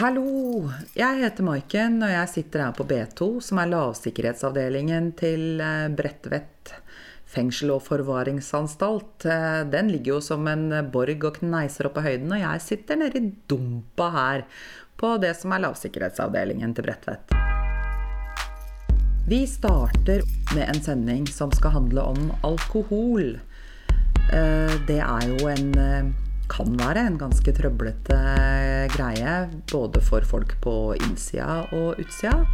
Hallo! Jeg heter Maiken, og jeg sitter her på B2, som er lavsikkerhetsavdelingen til eh, Bredtvet fengsel og forvaringsanstalt. Eh, Den ligger jo som en borg og kneiser opp på høyden, og jeg sitter nede i dumpa her på det som er lavsikkerhetsavdelingen til Bredtvet. Vi starter med en sending som skal handle om alkohol. Eh, Det er jo en kan være en ganske trøblete greie, både for folk på innsida og utsida.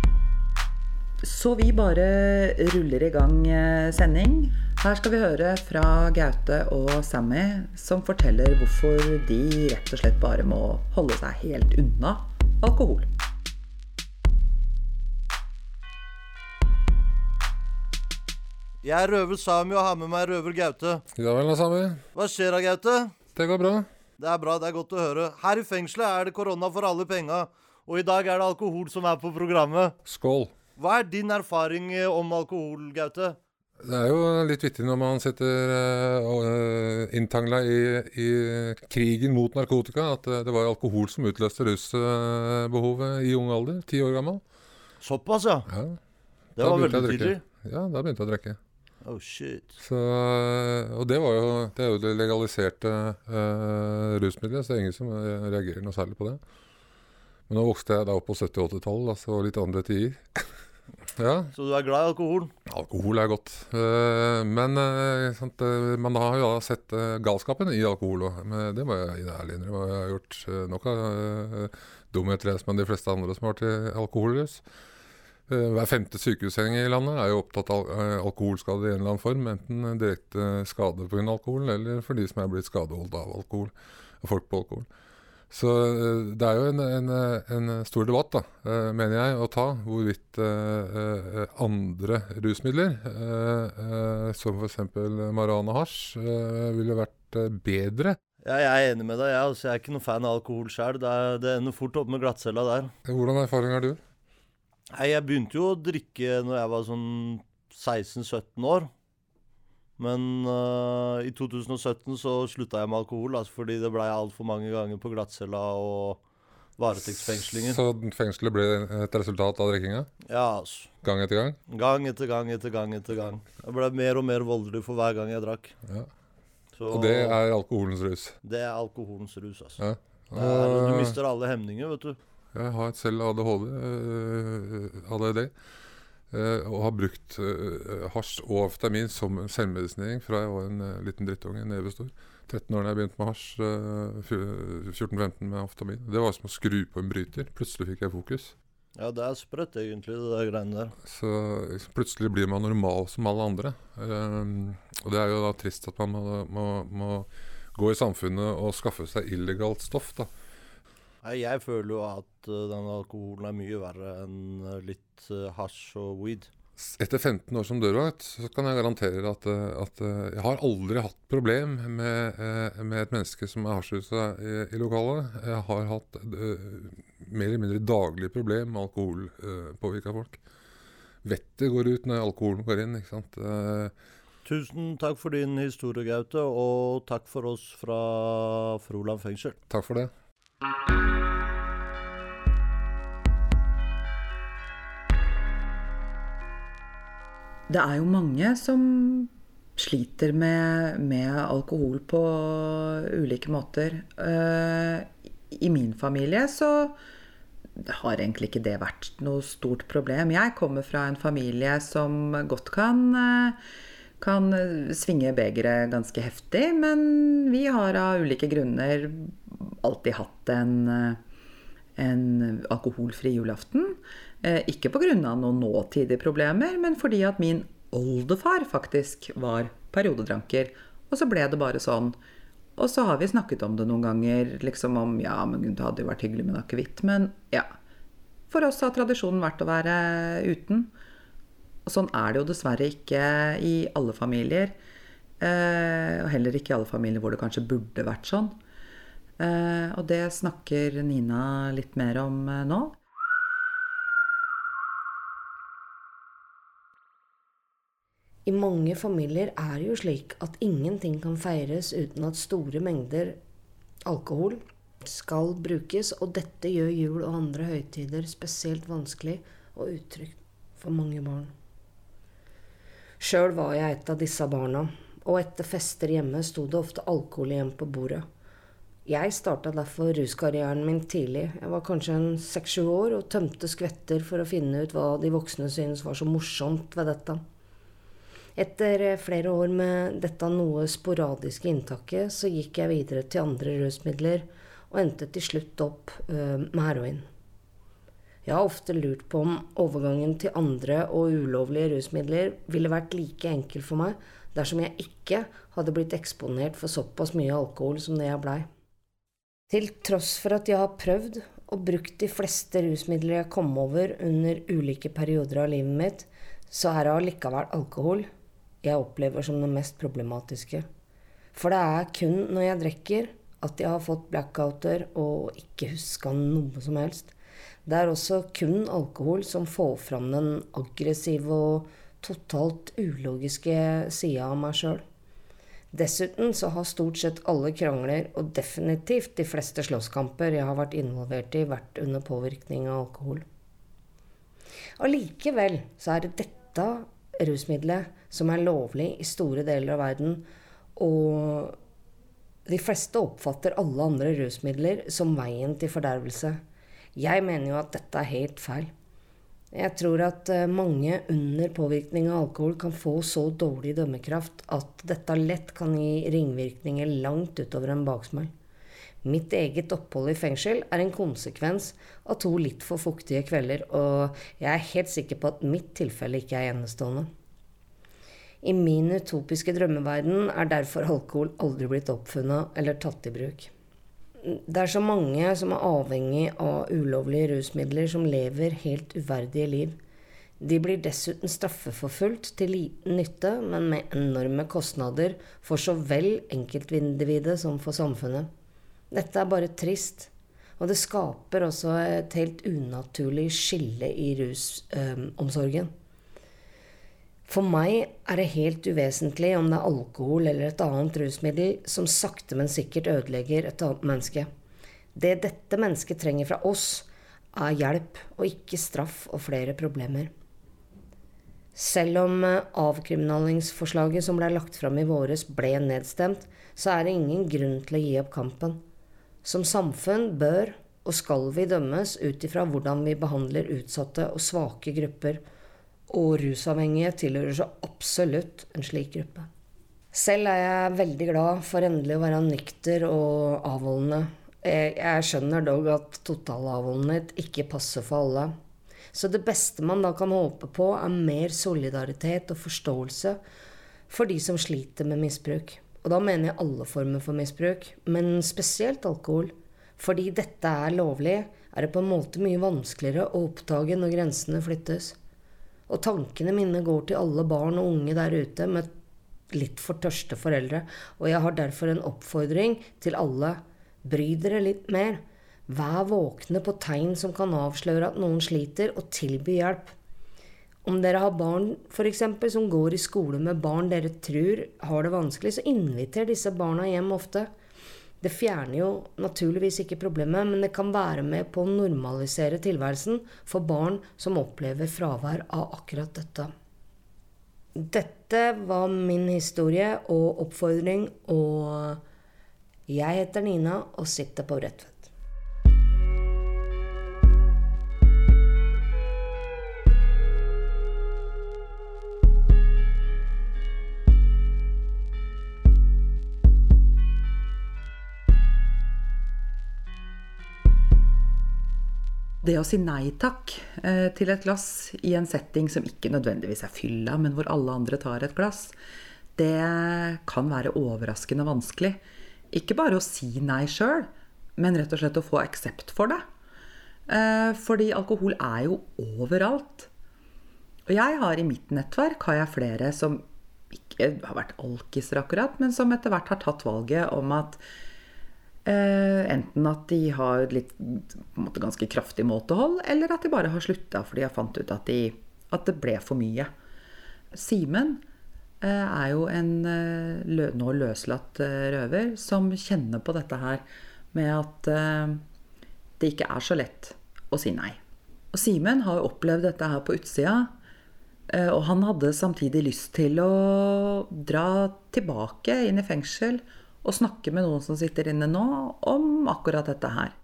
Så vi bare ruller i gang eh, sending. Her skal vi høre fra Gaute og Sammy, som forteller hvorfor de rett og slett bare må holde seg helt unna alkohol. Jeg er røver Sami og har med meg røver Gaute. Ja vel, da, Sami. Hva skjer da, Gaute? Det går bra. Det er bra, det er godt å høre. Her i fengselet er det korona for alle penga. Og i dag er det alkohol som er på programmet. Skål. Hva er din erfaring eh, om alkohol, Gaute? Det er jo litt vittig når man sitter uh, inntangla i, i krigen mot narkotika, at det, var alkohol som utløste rusbehovet i ung alder. Ti år gammel. Såpass, ja. Ja, Det var veldig tidlig. Ja, da begynte jeg å drikke. Oh, shit. Så, og det, var jo, det er jo det legaliserte uh, rusmiddelet, så det er ingen som eh, reagerer noe særlig på det. Men nå vokste jeg da opp på 70- og 80-tallet, altså litt andre tider. ja, Så du er glad i alkohol? Alkohol er godt. Eh, men eh, sant, eh, man har jo da sett eh, galskapen i alkohol òg. Det må jeg ærlig innrømme. Jeg har gjort nok av dumheter som de fleste andre som har vært alkoholrus. Eh, hver femte sykehusseng i landet er jo opptatt av uh, alkoholskade i en eller annen form. Enten direkte skade pga. alkohol, eller for de som er blitt skadeholdt av alkohol. Folk på alkohol. Så eh, det er jo en, en, en stor debatt, da, eh, mener jeg, å ta hvorvidt eh, eh, andre rusmidler, eh, eh, som f.eks. marihuana og hasj, eh, ville vært eh, bedre. Ja, jeg er enig med deg. Jeg, altså, jeg er ikke noen fan av alkohol sjøl. Det, det ender fort opp med glattcella der. Hvordan erfaring har du? Nei, jeg begynte jo å drikke når jeg var sånn 16-17 år. Men uh, i 2017 så slutta jeg med alkohol, altså fordi det blei altfor mange ganger på glattcella og varetektsfengslinger. Så fengselet ble et resultat av drikkinga? Ja, altså. Gang etter gang? Gang etter gang etter gang etter gang. Jeg ble mer og mer voldelig for hver gang jeg drakk. Ja. Så Og det er alkoholens rus? det er alkoholens rus, altså. Ja. Er, du mister alle hemninger, vet du. Jeg har selv ADHD, ADD, øh, og har brukt øh, hasj og amfetamin som selvmedisinering fra jeg var en liten drittunge, nevestor. 13 år da jeg begynte med hasj, øh, 14-15 med amfetamin. Det var som å skru på en bryter. Plutselig fikk jeg fokus. Ja, det er sprøtt, egentlig, det der greiene der. Så liksom, plutselig blir man normal som alle andre. Og det er jo da trist at man må, må, må gå i samfunnet og skaffe seg illegalt stoff, da. Jeg føler jo at uh, den alkoholen er mye verre enn uh, litt uh, hasj og weed. Etter 15 år som dørvakt så kan jeg garantere at, eh, at eh, jeg har aldri hatt problem med, eh, med et menneske som er hasjrusa i, i lokalet. Jeg har hatt eh, mer eller mindre daglig problem med alkoholpåvirka folk. Vettet går ut når alkoholen går inn. ikke sant? Eh, Tusen takk for din historie, Gaute, og takk for oss fra Froland fengsel. takk for det. Det er jo mange som sliter med, med alkohol på ulike måter. Eh, I min familie så har egentlig ikke det vært noe stort problem. Jeg kommer fra en familie som godt kan, eh, kan svinge begeret ganske heftig, men vi har av ulike grunner alltid hatt en, eh, en alkoholfri julaften. Eh, Ikke pga. noen nåtidige problemer, men fordi at min oldefar faktisk var periodedranker Og så ble det bare sånn. Og så har vi snakket om det noen ganger, liksom om ja, men det hadde jo vært hyggelig med en akevitt. Men ja. For oss har tradisjonen vært å være uten. Og sånn er det jo dessverre ikke i alle familier. Eh, og heller ikke i alle familier hvor det kanskje burde vært sånn. Eh, og det snakker Nina litt mer om eh, nå. I mange familier er det jo slik at ingenting kan feires uten at store mengder alkohol skal brukes, og dette gjør jul og andre høytider spesielt vanskelig og utrygt for mange barn. Sjøl var jeg et av disse barna, og etter fester hjemme sto det ofte alkohol igjen på bordet. Jeg starta derfor ruskarrieren min tidlig. Jeg var kanskje en seks-sju år og tømte skvetter for å finne ut hva de voksne syntes var så morsomt ved dette. Etter eh, flere år med dette noe sporadiske inntaket, så gikk jeg videre til andre rusmidler, og endte til slutt opp uh, med heroin. Jeg har ofte lurt på om overgangen til andre og ulovlige rusmidler ville vært like enkel for meg dersom jeg ikke hadde blitt eksponert for såpass mye alkohol som det jeg blei. Til tross for at jeg har prøvd og brukt de fleste rusmidler jeg kom over under ulike perioder av livet mitt, så er det allikevel alkohol jeg opplever som det mest problematiske. For det er kun når jeg drikker at jeg har fått blackouter og ikke huska noe som helst. Det er også kun alkohol som får fram den aggressive og totalt ulogiske sida av meg sjøl. Dessuten så har stort sett alle krangler, og definitivt de fleste slåsskamper jeg har vært involvert i, vært under påvirkning av alkohol. Allikevel så er det dette rusmiddelet som er lovlig i store deler av verden. Og de fleste oppfatter alle andre rusmidler som veien til fordervelse. Jeg mener jo at dette er helt feil. Jeg tror at eh, mange under påvirkning av alkohol kan få så dårlig dømmekraft at dette lett kan gi ringvirkninger langt utover en baksmell. Mitt eget opphold i fengsel er en konsekvens av to litt for fuktige kvelder, og jeg er helt sikker på at mitt tilfelle ikke er enestående. I min utopiske drømmeverden er derfor alkohol aldri blitt oppfunnet eller tatt i bruk. Det er så mange som er avhengig av ulovlige rusmidler, som lever helt uverdige liv. De blir dessuten straffeforfulgt til liten nytte, men med enorme kostnader for så vel enkeltindividet som for samfunnet. Dette er bare trist. Og det skaper også et helt unaturlig skille i rusomsorgen. For meg er det helt uvesentlig om det er alkohol eller et annet rusmiddel som sakte, men sikkert ødelegger et annet menneske. Det dette mennesket trenger fra oss, er hjelp og ikke straff og flere problemer. Selv om eh, avkriminalingsforslaget som ble lagt fram i våres, ble nedstemt, så er det ingen grunn til å gi opp kampen. Som samfunn bør og skal vi dømmes ut ifra hvordan vi behandler utsatte og svake grupper, og rusavhengige tilhører så absolutt en slik gruppe. Selv er jeg veldig glad for endelig å være nykter og avholdende. Jeg skjønner dog at totalavholdenhet ikke passer for alle. Så det beste man da kan håpe på, er mer solidaritet og forståelse for de som sliter med misbruk. Og da mener jeg alle former for misbruk, men spesielt alkohol. Fordi dette er lovlig, er det på en måte mye vanskeligere å oppdage når grensene flyttes. Og tankene mine går til alle barn og unge der ute med litt for tørste foreldre. Og jeg har derfor en oppfordring til alle. Bry dere litt mer. Vær våkne på tegn som kan avsløre at noen sliter, og tilby hjelp. Om dere har barn for eksempel, som går i skole med barn dere tror har det vanskelig, så inviter disse barna hjem ofte. Det fjerner jo naturligvis ikke problemet, men det kan være med på å normalisere tilværelsen for barn som opplever fravær av akkurat dette. Dette var min historie og oppfordring, og jeg heter Nina og sitter på Bredtvet. Det å si nei takk eh, til et glass i en setting som ikke nødvendigvis er fylla, men hvor alle andre tar et glass, det kan være overraskende vanskelig. Ikke bare å si nei sjøl, men rett og slett å få aksept for det. Eh, fordi alkohol er jo overalt. Og jeg har i mitt nettverk har jeg flere som ikke har vært alkiser akkurat, men som etter hvert har tatt valget om at eh, enten at de har litt måte ganske kraftig måtehold, eller at de bare har slutta fordi har fant ut at, de, at det ble for mye. Simen uh, er jo en uh, lø, nå løslatt røver som kjenner på dette her med at det ikke er så lett å si nei. Og Simen har jo opplevd dette her på utsida. Og han hadde samtidig lyst til å dra tilbake inn i fengsel og snakke med noen som sitter inne nå, om akkurat dette her.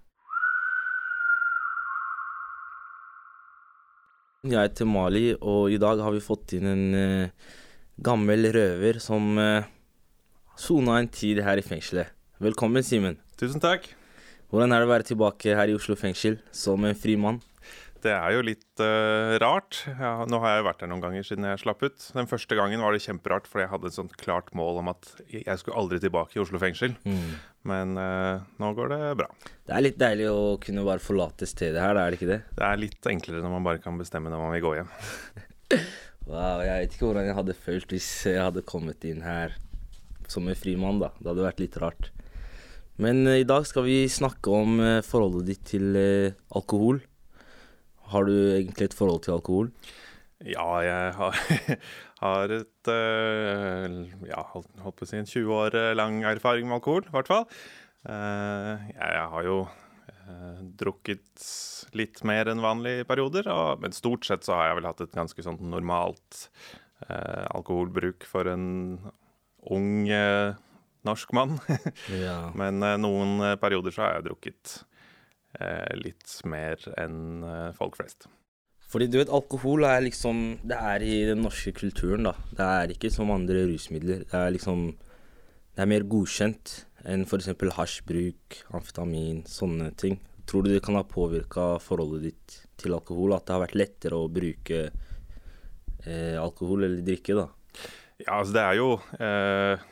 Jeg heter Mali, og i dag har vi fått inn en eh, gammel røver som uh, sona en tid her i fengselet. Velkommen, Simen. Tusen takk. Hvordan er det å være tilbake her i Oslo fengsel som en fri mann? Det er jo litt uh, rart. Ja, nå har jeg jo vært her noen ganger siden jeg slapp ut. Den første gangen var det kjemperart, fordi jeg hadde et sånt klart mål om at jeg skulle aldri tilbake i Oslo fengsel. Men uh, nå går det bra. Det er litt deilig å kunne bare forlate stedet her, er det ikke det? Det er litt enklere når man bare kan bestemme når man vil gå hjem. Wow, jeg vet ikke hvordan jeg hadde følt hvis jeg hadde kommet inn her som en frimann, da. Det hadde vært litt rart. Men uh, i dag skal vi snakke om forholdet ditt til alkohol. Har du egentlig et forhold til alkohol? Ja, jeg har, har et eh, Ja, holdt, på å si en 20 år lang erfaring med alkohol, i hvert fall. Eh, jeg, har jo eh, drukket litt mer enn vanlig i perioder, og, men stort sett så har jeg vel hatt et ganske sånn normalt eh, alkoholbruk for en ung eh, norsk mann. Ja. men eh, noen eh, perioder så har jeg drukket eh, litt mer enn eh, folk flest. Fordi du vet, alkohol er liksom Det er i den norske kulturen, da. Det er ikke som andre rusmidler. Det er liksom Det er mer godkjent enn f.eks. hasjbruk, amfetamin, sånne ting. Tror du det kan ha påvirka forholdet ditt til alkohol? At det har vært lettere å bruke eh, alkohol eller drikke, da? Ja, altså det er jo eh,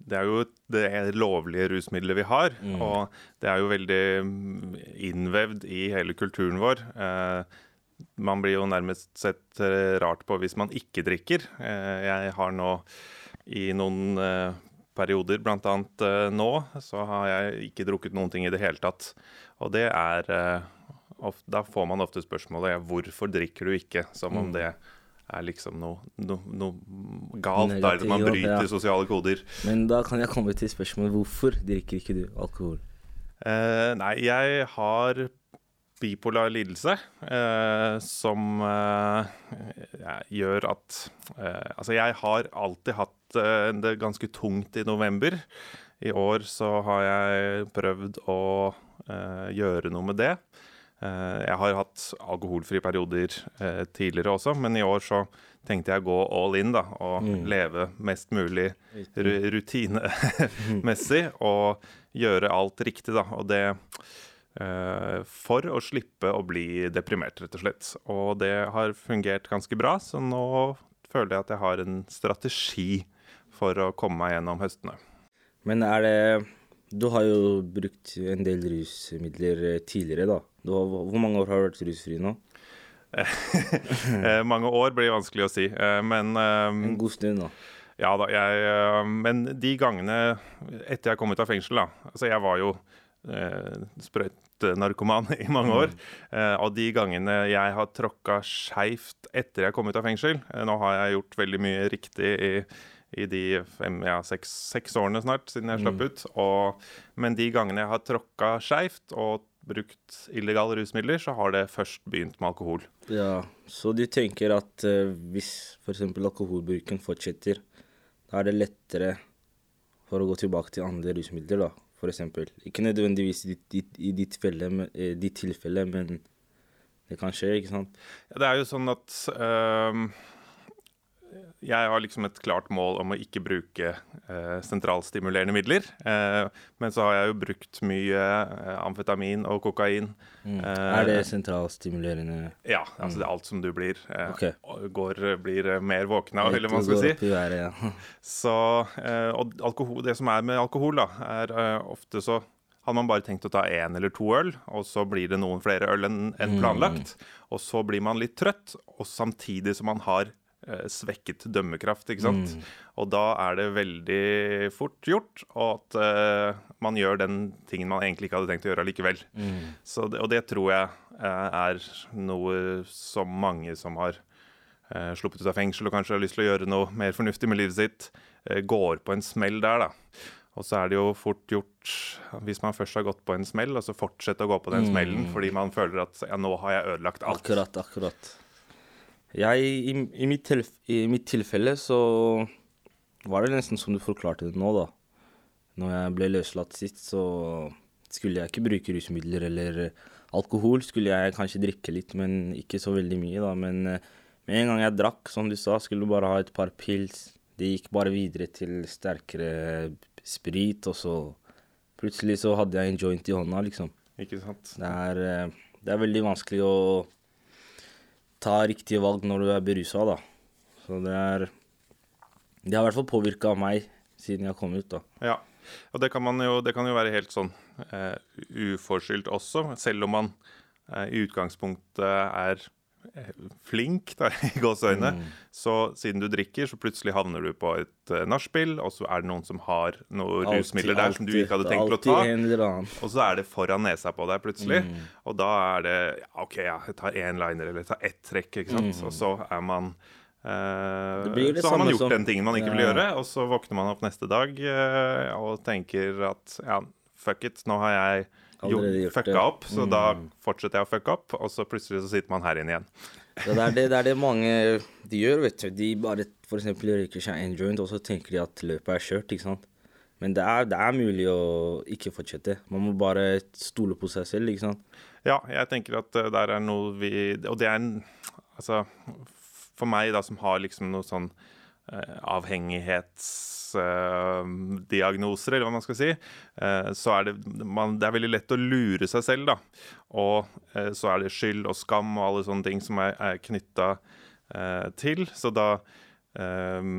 Det er jo det lovlige rusmiddelet vi har. Og det er jo veldig mm, innvevd i hele kulturen vår. Eh, man blir jo nærmest sett eh, rart på hvis man ikke drikker. Eh, jeg har nå i noen eh, perioder, bl.a. Eh, nå, så har jeg ikke drukket noen ting i det hele tatt. Og det er eh, Da får man ofte spørsmålet hvorfor drikker du ikke? Som om det er liksom noe, noe, noe galt. Da er det man bryter ja. sosiale koder. Men da kan jeg komme til spørsmålet hvorfor drikker ikke du alkohol? Eh, nei, jeg har bipolar lidelse eh, som eh, gjør at eh, Altså, jeg har alltid hatt eh, det ganske tungt i november. I år så har jeg prøvd å eh, gjøre noe med det. Eh, jeg har hatt alkoholfrie perioder eh, tidligere også, men i år så tenkte jeg å gå all in da, og leve mest mulig rutinemessig og gjøre alt riktig. Da. Og det eh, for å slippe å bli deprimert, rett og slett. Og det har fungert ganske bra, så nå føler jeg at jeg har en strategi for å komme meg gjennom høstene. Men er det Du har jo brukt en del rusmidler eh, tidligere, da. Du har, hvor mange år har du vært rusfri nå? Eh, mange år blir vanskelig å si, eh, men um, En god stund, da. Ja da, jeg Men de gangene etter jeg kom ut av fengsel, da Altså, jeg var jo eh, sprøytenarkoman i mange år. Eh, og de gangene jeg har tråkka skeivt etter jeg kom ut av fengsel eh, Nå har jeg gjort veldig mye riktig i, i de fem, ja, seks, seks årene snart siden jeg slapp ut. Og, men de gangene jeg har tråkka skeivt og brukt illegale rusmidler, så har det først begynt med alkohol. Ja, Så du tenker at uh, hvis f.eks. alkoholbruken fortsetter, da er det lettere for å gå tilbake til andre rusmidler, da, f.eks. Ikke nødvendigvis i, ditt- i, ditt, felle, men- eh, ditt tilfelle, men det kan skje, ikke sant? Ja, Det er jo sånn at øhm, jeg har liksom et klart mål om å ikke bruke eh, sentralstimulerende midler. Eh, men så har jeg jo brukt mye eh, amfetamin og kokain. Mm. Eh, Er det sentralstimulerende Ja, altså det er alt som du blir. Eh, Ok. og går, blir eh, mer våken av, eller hva man skal si. været, ja. Så, eh, og alkohol, det som er med alkohol, da, er ofte så har man bare tenkt å ta én eller to øl, og så blir det noen flere øl enn en planlagt. Og så blir man litt trøtt, og samtidig som man har svekket dømmekraft, ikke sant. Og da er det veldig fort gjort og at uh, man gjør den tingen man egentlig ikke hadde tenkt å gjøre allikevel. Så det, og det tror jeg uh, er noe som mange som har uh, sluppet ut av fengsel og kanskje har lyst til å gjøre noe mer fornuftig med livet sitt, eh, går på en smell der, da. Og så er det jo fort gjort, hvis man først har gått på en smell, og så fortsette å gå på den smellen fordi man føler at ja, nå har jeg ødelagt alt. Akkurat, akkurat. Jeg, i, i, mitt tilf I mitt tilfelle så var det nesten som du forklarte det nå, da. Når jeg ble løslatt sist, så skulle jeg ikke bruke rusmidler eller alkohol. Skulle jeg kanskje drikke litt, men ikke så veldig mye, da. Men eh, med en gang jeg drakk, som du sa, skulle du bare ha et par pils. Det gikk bare videre til sterkere sprit, og så plutselig så hadde jeg en joint i hånda, liksom. Ikke sant? Det er, eh, det er veldig vanskelig å ta riktige valg når du er berusa, da. Så det er Det har i hvert fall påvirka meg siden jeg kom ut, da. Ja. Og det kan, jo, det kan jo være helt sånn uh, uforskyldt også, selv om man uh, i utgangspunktet er flink, da, i gåseøyne. Så siden du drikker, så plutselig havner du på et uh, nachspiel, og så er det noen som har noe altid, rusmidler der som du ikke hadde tenkt å ta. Og så er det foran nesa på deg plutselig. Mm. Og da er det ja, OK, ja, jeg tar én liner eller jeg tar ett trekk, ikke sant. Og så er man eh, det Så har man gjort som- den tingen man ikke vil gjøre, og så våkner man opp neste dag uh, og tenker at ja, fuck it, nå har jeg Allerede gjort fucka det. opp, så da fortsetter jeg å fucke opp, og så plutselig så sitter man her inne igjen. Det, er det, det er det mange de gjør, vet du. De bare eksempel røyker seg en joint, og så tenker de at løpet er kjørt, ikke sant. Men det er, det er mulig å ikke fortsette. Man må bare stole på seg selv, ikke sant. Ja, jeg tenker at eh, der er noe vi Og det er en Altså, for meg da som har liksom noe sånn avhengighetsdiagnoser, eller hva man skal si, eh, så er det man, Det er veldig lett å lure seg selv, da. Og eh, så er det skyld og skam og alle sånne ting som er, er knytta eh, til. Så da um,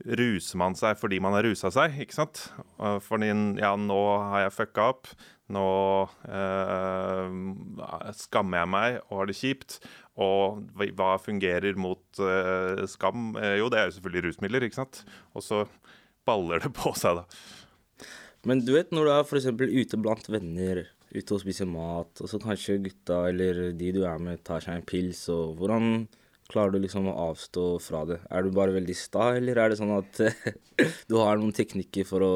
ruser man seg fordi man har rusa seg, ikke sant? Fordi ja, nå har jeg fucka opp. Nå eh, skammer jeg meg og har det kjipt. Og hva- fungerer mot uh, skam? Eh, jo, det er jo selvfølgelig rusmidler, ikke sant? Og så baller det på seg, da. Men du vet når du er eksempel ute blant venner, ute og spiser mat, og så kanskje gutta eller de du er med, tar seg en pils, og hvordan klarer du liksom å avstå fra det? Er du bare veldig sta, eller er det sånn at du har noen teknikker for å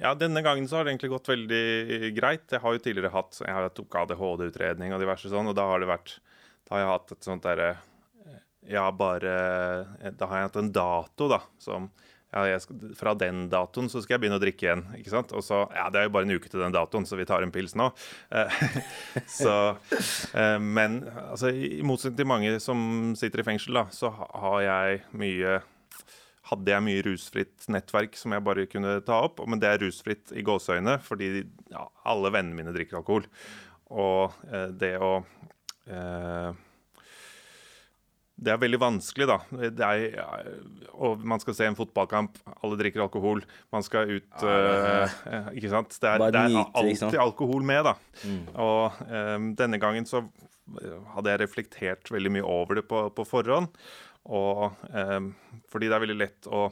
Ja, denne gangen så har det egentlig gått veldig greit. Jeg har jo tidligere hatt Jeg har tok ADHD-utredning og diverse sånn, og da har det vært Da har jeg hatt et sånt derre Ja, bare Da har jeg hatt en dato, da, som ja, jeg Fra den datoen så skal jeg begynne å drikke igjen. ikke sant? Og så, ja, Det er jo bare en uke til den datoen, så vi tar en pils nå. Eh, så, eh, Men altså, i motsetning til mange som sitter i fengsel, da, så har jeg mye hadde jeg mye rusfritt nettverk som jeg bare kunne ta opp. Men det er rusfritt i gåseøyne, fordi ja, alle vennene mine drikker alkohol. Og eh, det å eh, Det er veldig vanskelig, da. Det er, og man skal se en fotballkamp, alle drikker alkohol. Man skal ut eh, eh, Ikke sant? Det er, det er alltid alkohol med, da. Og um, denne gangen så hadde jeg reflektert veldig mye over det på, på forhånd. Og um, fordi det er veldig lett å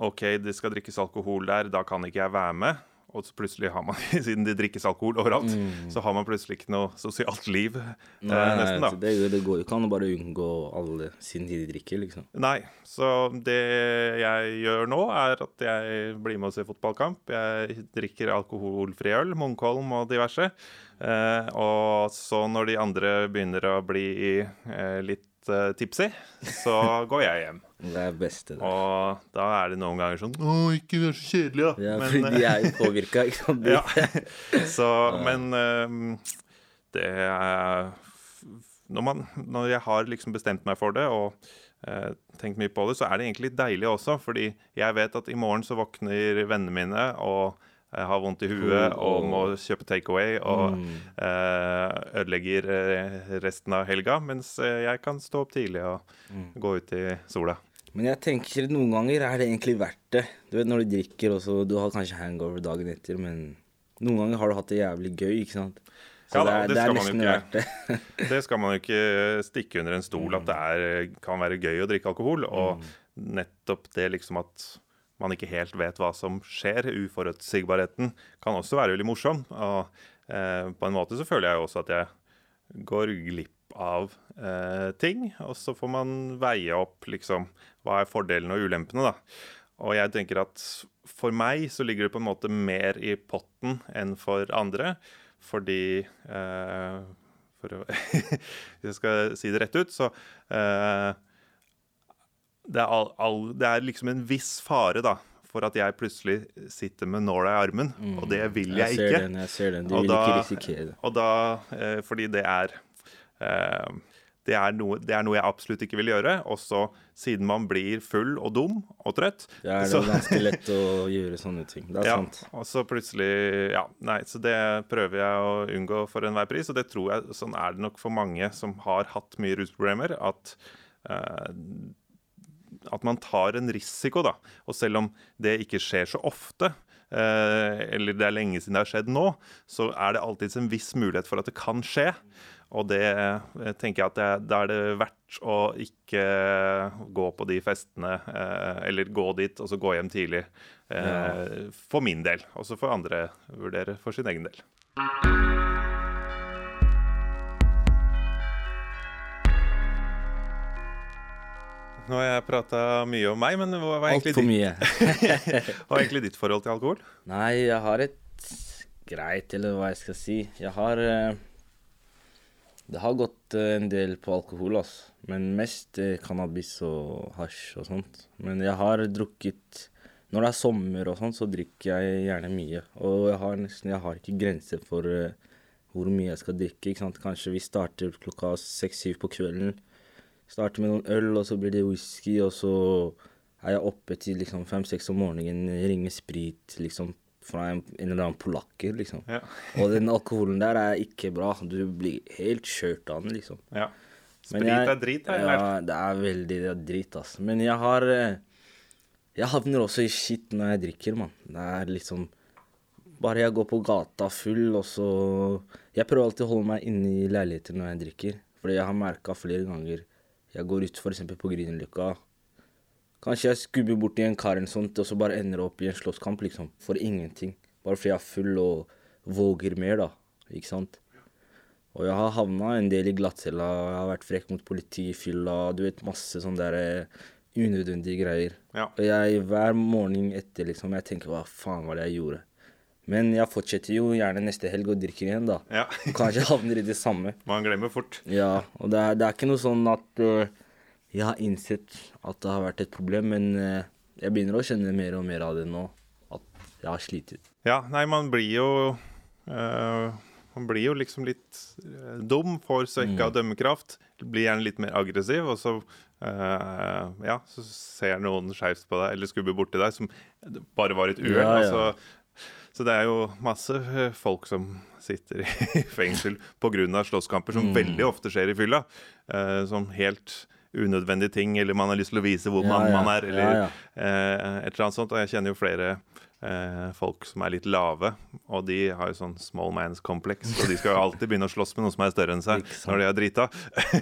OK, det skal drikkes alkohol der, da kan ikke jeg være med. Og så plutselig har man, siden det drikkes alkohol overalt, så har man plutselig ikke noe sosialt liv. eh, Nei, eh, nesten, da. det, det går jo ikke an å bare unngå alle siden de drikker, liksom. Nei, så det jeg gjør nå, er at jeg blir med og ser fotballkamp. Jeg drikker alkoholfri øl, Munkholm og diverse. Eh, og så når de andre begynner å bli eh, litt eh, tipsy, så går jeg hjem. Det er beste. Det. Og da er det noen ganger sånn Å, ikke vær så kjedelig, da. Ja, Men, de er jo påvirka, ikke sant. Ja. Så, men ehm, det er når, man, når jeg har liksom bestemt meg for det, og eh, tenkt mye på det, så er det egentlig deilig også. Fordi jeg vet at i morgen så våkner vennene mine og jeg har vondt i huet og må kjøpe takeaway og eh, ødelegger eh, resten av helga, mens eh, jeg kan stå opp tidlig og gå ut i sola. Men jeg tenker noen ganger er det egentlig verdt det. Du vet når du drikker og så Du har kanskje hangover dagen etter, men noen ganger har du hatt det jævlig gøy, ikke sant. Så Ja da, det, er, det det er nesten verdt det. Det skal man jo ikke stikke under en stol at det er, kan være gøy å drikke alkohol. Og nettopp det liksom at man ikke helt vet hva som skjer, uforutsigbarheten, kan også være veldig morsom. Og eh, på en måte så føler jeg jo også at jeg går glipp av eh, ting. Og så får man veie opp liksom hva er fordelene og ulempene, da. Og jeg tenker at for meg så ligger det på en måte mer i potten enn for andre. Fordi eh, For å Hvis jeg skal si det rett ut, så eh, det, er all, all, det er liksom en viss fare, da. For at jeg plutselig sitter med nåla i armen. Og det vil jeg, ser ikke. den, jeg ser den. De Og vil da- ikke risikere det. Og da, eh, fordi det er det er, noe, det er noe jeg absolutt ikke vil gjøre. Også siden man blir full og dum og trøtt Det er så- ganske lett å gjøre sånne ting. Det er ja, sant. og så plutselig Ja, nei, så det prøver jeg å unngå for enhver pris. Og det tror jeg sånn er det nok for mange som har hatt mye rusproblemer, at eh, at man tar en risiko, da. Og selv om det ikke skjer så ofte, eh, eller det er lenge siden det har skjedd nå, så er det alltids en viss mulighet for at det kan skje. Og det eh, tenker jeg at det, da er det verdt å ikke gå på de festene, eh, eller gå dit og så gå hjem tidlig. Ja. For min del. Og så får andre vurdere for sin egen del. Nå har jeg prata mye om meg, men hva var egentlig, hva egentlig ditt forhold til alkohol? Nei, jeg har et greit, eller hva jeg skal si. Jeg har eh, Det har gått eh, en del på alkohol, altså. Men mest eh, cannabis og hasj og sånt. Men jeg har drukket Når det er sommer og sånn, så drikker jeg gjerne mye. Og jeg har nesten Jeg har ikke grenser for eh, hvor mye jeg skal drikke. ikke sant? Kanskje vi starter klokka seks-syv på kvelden. Starter med noen øl, og så blir det whisky, og så er jeg oppe til liksom fem-seks om morgenen, ringer sprit liksom fra en, en eller annen polakker, liksom. Ja. Og den alkoholen der er ikke bra. Du blir helt kjørt av den, liksom. ja. Sprit jeg- er drit, da. Ja, det er veldig drit, altså. Men jeg har eh, Jeg havner også i skitt når jeg drikker, mann. Det er liksom Bare jeg går på gata full, og så Jeg prøver alltid å holde meg inne i leiligheten når jeg drikker. Fordi jeg har merka flere ganger Jeg går ut f.eks. på Grünerløkka. Kanskje jeg skubber borti en kar eller sånt, og så bare ender opp i en slåsskamp, liksom. For ingenting. Bare fordi jeg er full og våger mer, da. Ikke sant? Og jeg har havna en del i glattcella, jeg har vært frekk mot politi, fylla, du vet, masse sånne der eh, unødvendige greier. Ja. Og jeg, hver morgen etter, liksom, jeg tenker hva faen var det jeg gjorde? Men jeg fortsetter jo gjerne neste helg og drikker igjen, da. Ja. Kanskje havner i det samme. Man glemmer fort. Ja, og det er, det er ikke noe sånn at eh, jeg har innsett at det har vært et problem, men eh, jeg begynner å kjenne mer og mer av det nå. At jeg har slitt ut. Ja, nei, man blir jo eh, Man blir jo liksom litt eh, dum, får svekka Mm. dømmekraft. Blir gjerne litt mer aggressiv, og så eh, Ja, så ser noen skeivt på deg, eller skubber borti deg, som bare var et uhell. Ja, ja. Altså, så det er jo masse folk som sitter i fengsel pga. slåsskamper, Mm. som veldig ofte skjer i fylla. som helt unødvendige ting, eller man har lyst til å vise hvor man, man er, eller eh, et eller annet sånt. Og jeg kjenner jo flere eh, folk som er litt lave, og de har jo sånn small man's-kompleks. Og de skal jo alltid begynne å slåss med noe som er større enn seg når de er drita.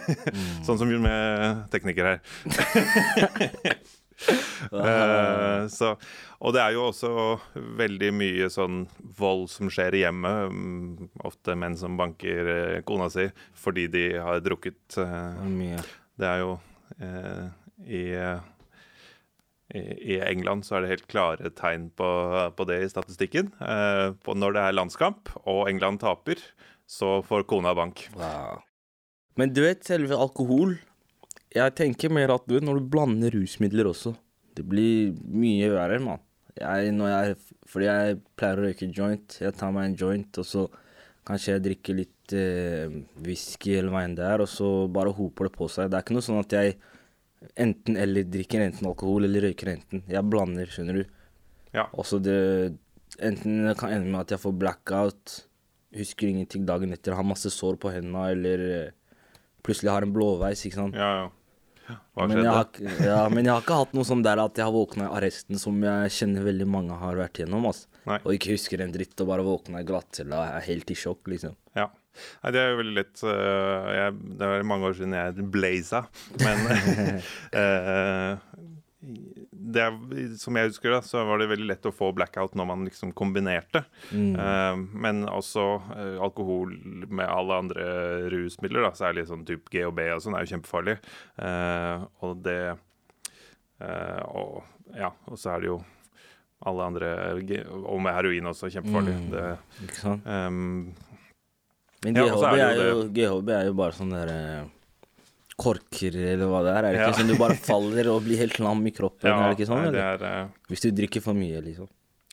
sånn som med teknikere her. Eh, så, og det er jo også veldig mye sånn vold som skjer i hjemmet. Mm, Ofte menn som banker eh, kona si fordi de har drukket. eh, Mye. Det er jo eh, i, i, England så er det helt klare tegn på, på det i statistikken. Eh, når det er landskamp og England taper, så får kona bank. Wow. Men du vet, selve alkohol Jeg tenker mer at du vet, når du blander rusmidler også Det blir mye verre, mann. Jeg, jeg, fordi jeg pleier å røyke joint. Jeg tar meg en joint, og så kanskje jeg drikker litt eh, whisky eller hva enn det er, og så bare hoper det på seg. Det er ikke noe sånn at jeg enten eller drikker enten alkohol eller røyker enten. Jeg blander, skjønner du. Ja. Også det Enten det kan ende med at jeg får blackout, husker ingenting dagen etter, har masse sår på hendene, eller eh, plutselig har en blåveis, ikke sant. Ja, ja. Men jeg, har, ja, men jeg har ikke hatt noe sånn der at jeg har våkna i arresten, som jeg kjenner veldig mange har vært gjennom. Altså. Nei. Og ikke husker en dritt og bare våkna glatt glattcella er helt i sjokk, liksom. Ja. Nei, det er jo veldig lett uh, jeg, Det er mange år siden jeg blaza, men uh, det Som jeg husker det, så var det veldig lett å få blackout når man liksom kombinerte. Mm. Uh, men også uh, alkohol med alle andre rusmidler, da, særlig sånn type GHB og sånn, er jo kjempefarlig. Uh, og det eh, Og ja, og så er det jo alle andre Og med heroin også, kjempefarlig. Mm. Det, Ikke sant? Um, Men Ja, GHB, er er jo GHB er jo bare sånn der eh, korker, eller hva det er. Er det Ja. ikke sånn du bare faller og blir helt lam i kroppen? ja, er det ikke sånn? nei, det er eh, Hvis du drikker for mye, liksom.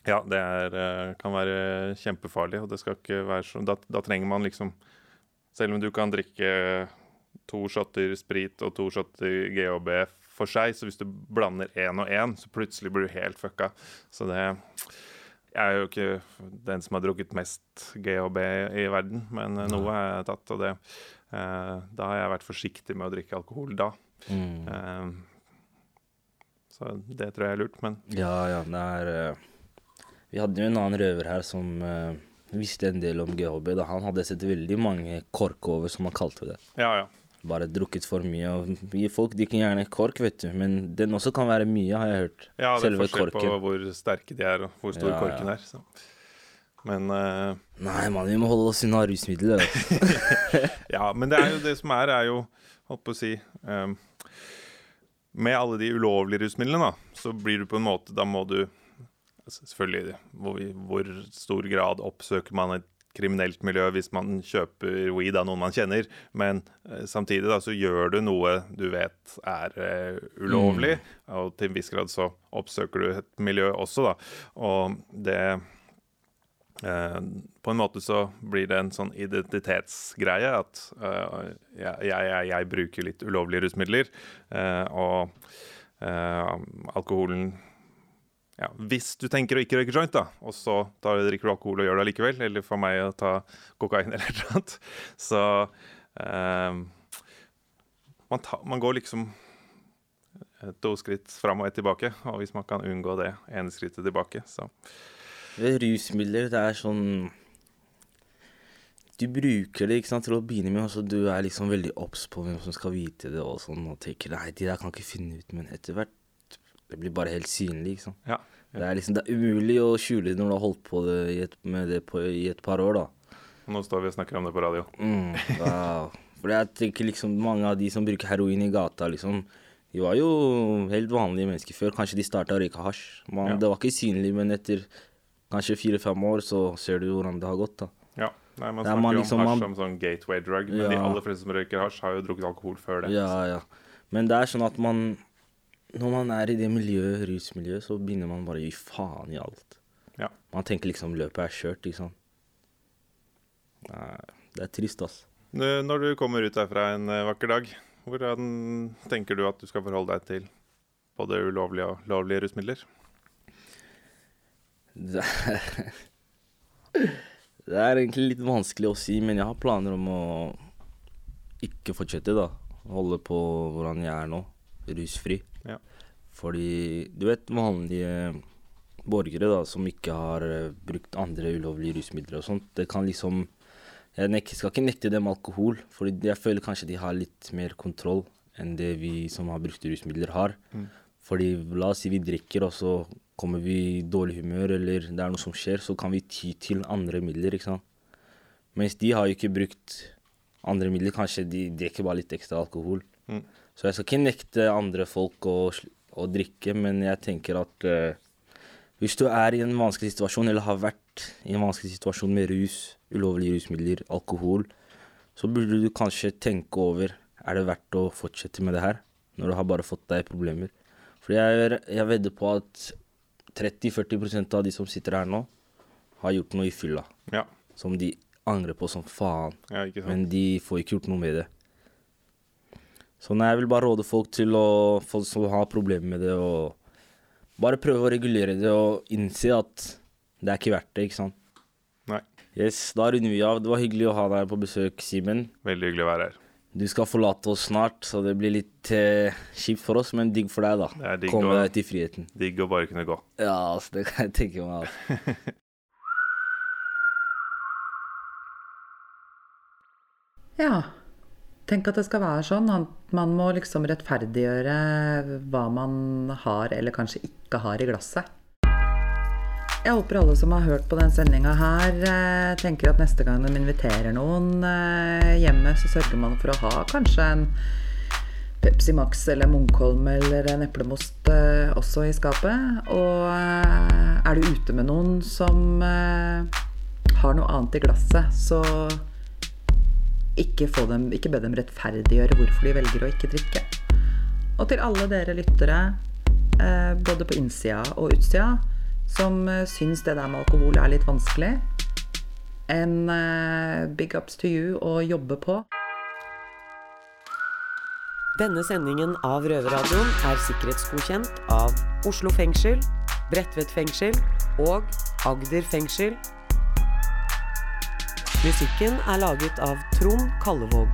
Ja, det er, eh, kan være kjempefarlig, og det skal ikke være sånn da, da trenger man liksom Selv om du kan drikke to shotter sprit og to shotter GHB for seg, så hvis du blander én og én, så plutselig blir du helt fucka. Så det Jeg er jo ikke den som har drukket mest GHB i verden, men eh, noe har jeg tatt, og det eh, Da har jeg vært forsiktig med å drikke alkohol da. Mm. Eh, så det tror jeg er lurt, men Ja, ja, det er eh, Vi hadde jo en annen røver her som uh, visste en del om GHB. Da. Han hadde sett veldig mange korkover, som han kalte det. ja, ja. Bare drukket for mye. Og folk drikker gjerne kork, vet du. Men den også kan være mye, har jeg hørt. Ja, det er forskjell forskjell på hvor sterke de er, og hvor stor Ja, ja. korken er. Så. Men uh... Nei, mann, vi må holde oss unna rusmidler. ja, men det er jo det som er, er jo Holdt på å si um, Med alle de ulovlige rusmidlene, da, så blir du på en måte Da må du altså, Selvfølgelig, hvor, hvor stor grad oppsøker man et kriminelt miljø hvis man kjøper weed av noen man kjenner, men eh, samtidig da, så gjør du noe du vet er uh, ulovlig, og til en viss grad så oppsøker du et miljø også, da. Og det uh, på en måte så blir det en sånn identitetsgreie at uh, jeg, jeg, jeg bruker litt ulovlige rusmidler, og alkoholen ja, Hvis du tenker å ikke røyke joint, da, og så tar, drikker du alkohol og gjør det likevel, eller for meg å ta kokain eller et eller annet, så eh, man, ta, man går liksom to skritt fram og ett tilbake, og hvis man kan unngå det ene skrittet tilbake, så. Rusmidler, det er sånn Du bruker det ikke sant, til å begynne med, så du er liksom veldig obs på hvem som skal vite det, og sånn, og tenker nei, de der kan ikke finne ut, men etter hvert det blir bare helt synlig, liksom. Ja. Det er liksom, det er umulig å skjule når du har holdt på det i et, med det på, i et par år, da. Nå står vi og snakker om det på radio. Mm, wow. For jeg tenker liksom mange av de som bruker heroin i gata, liksom De var jo helt vanlige mennesker før. Kanskje de starta å røyke hasj. Man, Ja. Det var ikke synlig, men etter kanskje fire-fem år så ser du hvordan det har gått, da. Ja, Nei, Man er snakker man liksom- om hasj som sånn gateway drug, men de aller fleste som røyker hasj, har jo drukket alkohol før det. Ja, ja. Men det er sånn at man Når man er i det miljøet, rusmiljøet, så begynner man bare å gi faen i alt. Ja. Man tenker liksom løpet er kjørt, ikke sant. Nei, det er trist, ass. Når du kommer ut derfra en eh, vakker dag, hvordan tenker du at du skal forholde deg til både ulovlige og lovlige rusmidler? Det er, det er egentlig litt vanskelig å si, men jeg har planer om å ikke fortsette, da. Holde på hvordan jeg er nå. Rusfri. Ja. Fordi du vet vanlige borgere da, som ikke har eh, brukt andre ulovlige rusmidler og sånt, det kan liksom Jeg skal ikke nekte dem alkohol, for jeg føler kanskje de har litt mer kontroll enn det vi som har brukt rusmidler, har. Fordi la oss si vi drikker, og så kommer vi i dårlig humør, eller det er noe som skjer, så kan vi ty til andre midler, ikke sant. Mens de har jo ikke brukt andre midler, kanskje de drikker bare litt ekstra alkohol. Mm. Så jeg skal ikke nekte andre folk å, å drikke, men jeg tenker at uh, hvis du er i en vanskelig situasjon, eller har vært i en vanskelig situasjon med rus, ulovlige rusmidler, alkohol, så burde du kanskje tenke over er det verdt å fortsette med det her, når du har bare fått deg problemer. For jeg, jeg vedder på at 30-40% av de som sitter her nå, har gjort noe i fylla, Ja, som de angrer på som faen. ja? Men de får ikke gjort noe med det. Så nei, jeg vil bare råde folk til å Folk som har problemer med det, og bare prøve å regulere det og innse at det er ikke verdt det, ikke sant. Nei. Yes, da runder vi av. Det var hyggelig å ha deg på besøk, Simen. Veldig hyggelig å være her. Du skal forlate oss snart, så det blir litt eh, kjipt for oss, men digg for deg, da. Det er digg Komme deg til friheten. Digg å bare kunne gå. Ja, altså, det kan jeg tenke meg. Altså. Ja. Tenk at det skal være sånn. at Man må liksom rettferdiggjøre hva man har eller kanskje ikke har i glasset. Jeg håper alle som har hørt på den sendinga her, eh, tenker at neste gang de inviterer noen eh, hjemme, så sørger man for å ha kanskje en Pepsi Max eller Munkholm eller en eplemost eh, også i skapet. Og er du ute med noen som har noe annet i glasset, så ikke, dem, ikke be dem rettferdiggjøre hvorfor de velger å ikke drikke. Og til alle dere lyttere, eh, både på innsida og utsida, som eh, syns det der med alkohol er litt vanskelig, en eh, big ups to you å jobbe på. Denne sendingen av Røverradioen er sikkerhetsgodkjent av Oslo fengsel, Bredtvet fengsel og Agder fengsel. Musikken er laget av Trond Kallevåg.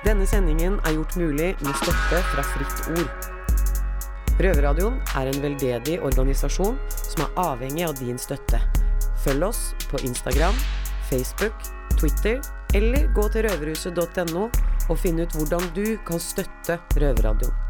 Denne sendingen er gjort mulig med støtte fra Fritt Ord. Røverradioen er en veldedig organisasjon som er avhengig av din støtte. Følg oss på Instagram, Facebook, Twitter eller gå til røverhuset.no og finn ut hvordan du kan støtte Røverradioen.